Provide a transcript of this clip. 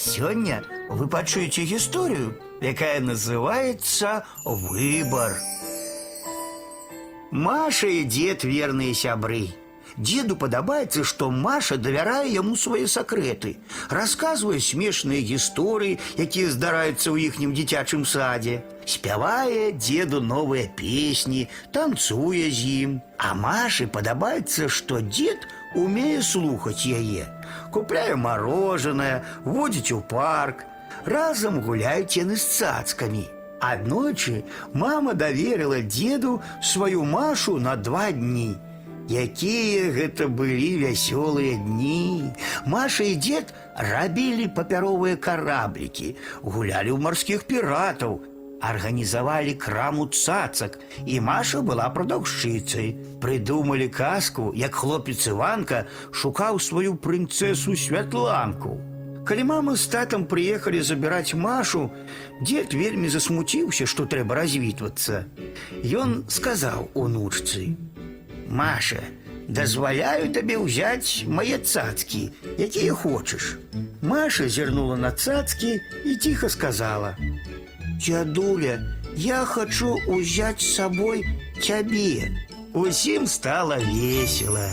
Сёння вы пачуеце гісторыю, якая называется «Выбор». Маша и дед верные сябры. Деду падабаецца, што Маша давярае яму свае сакрэты, расказвае смешныя гісторыі, якія здараюцца ў іхнім дзіцячым садзе, спявае деду новыя песні, танцуе з ім. А Маше падабаецца, што дед умее слухаць яе, купляе мороженое, водзіць у парк, разам гуляюць яны з цацкамі. Аднойчы мама даверыла деду сваю Машу на два дні. Якія гэта былі вясёлыя дні. Маша і дзед рабілі папяровыя караблікі, гулялі ў марскіх піратаў, арганізавалі краму цацак, і Маша была прадаўшчыцай. Прыдумалі казку, як хлопец Іванка шукаў сваю прынцэсу святланку. Калі мама з татам прыехалі забіраць Машу, дзед вельмі засмуціўся, што трэба развітвацца. Ён сказаў унучцы: « Маша, дазваляю табе ўзяць мае цацкі, якія хочаш. Маша зірнула на цацкі і ціха сказала: « Дзядуля, я хочу узяць з сабой цябе. Усім стала весело.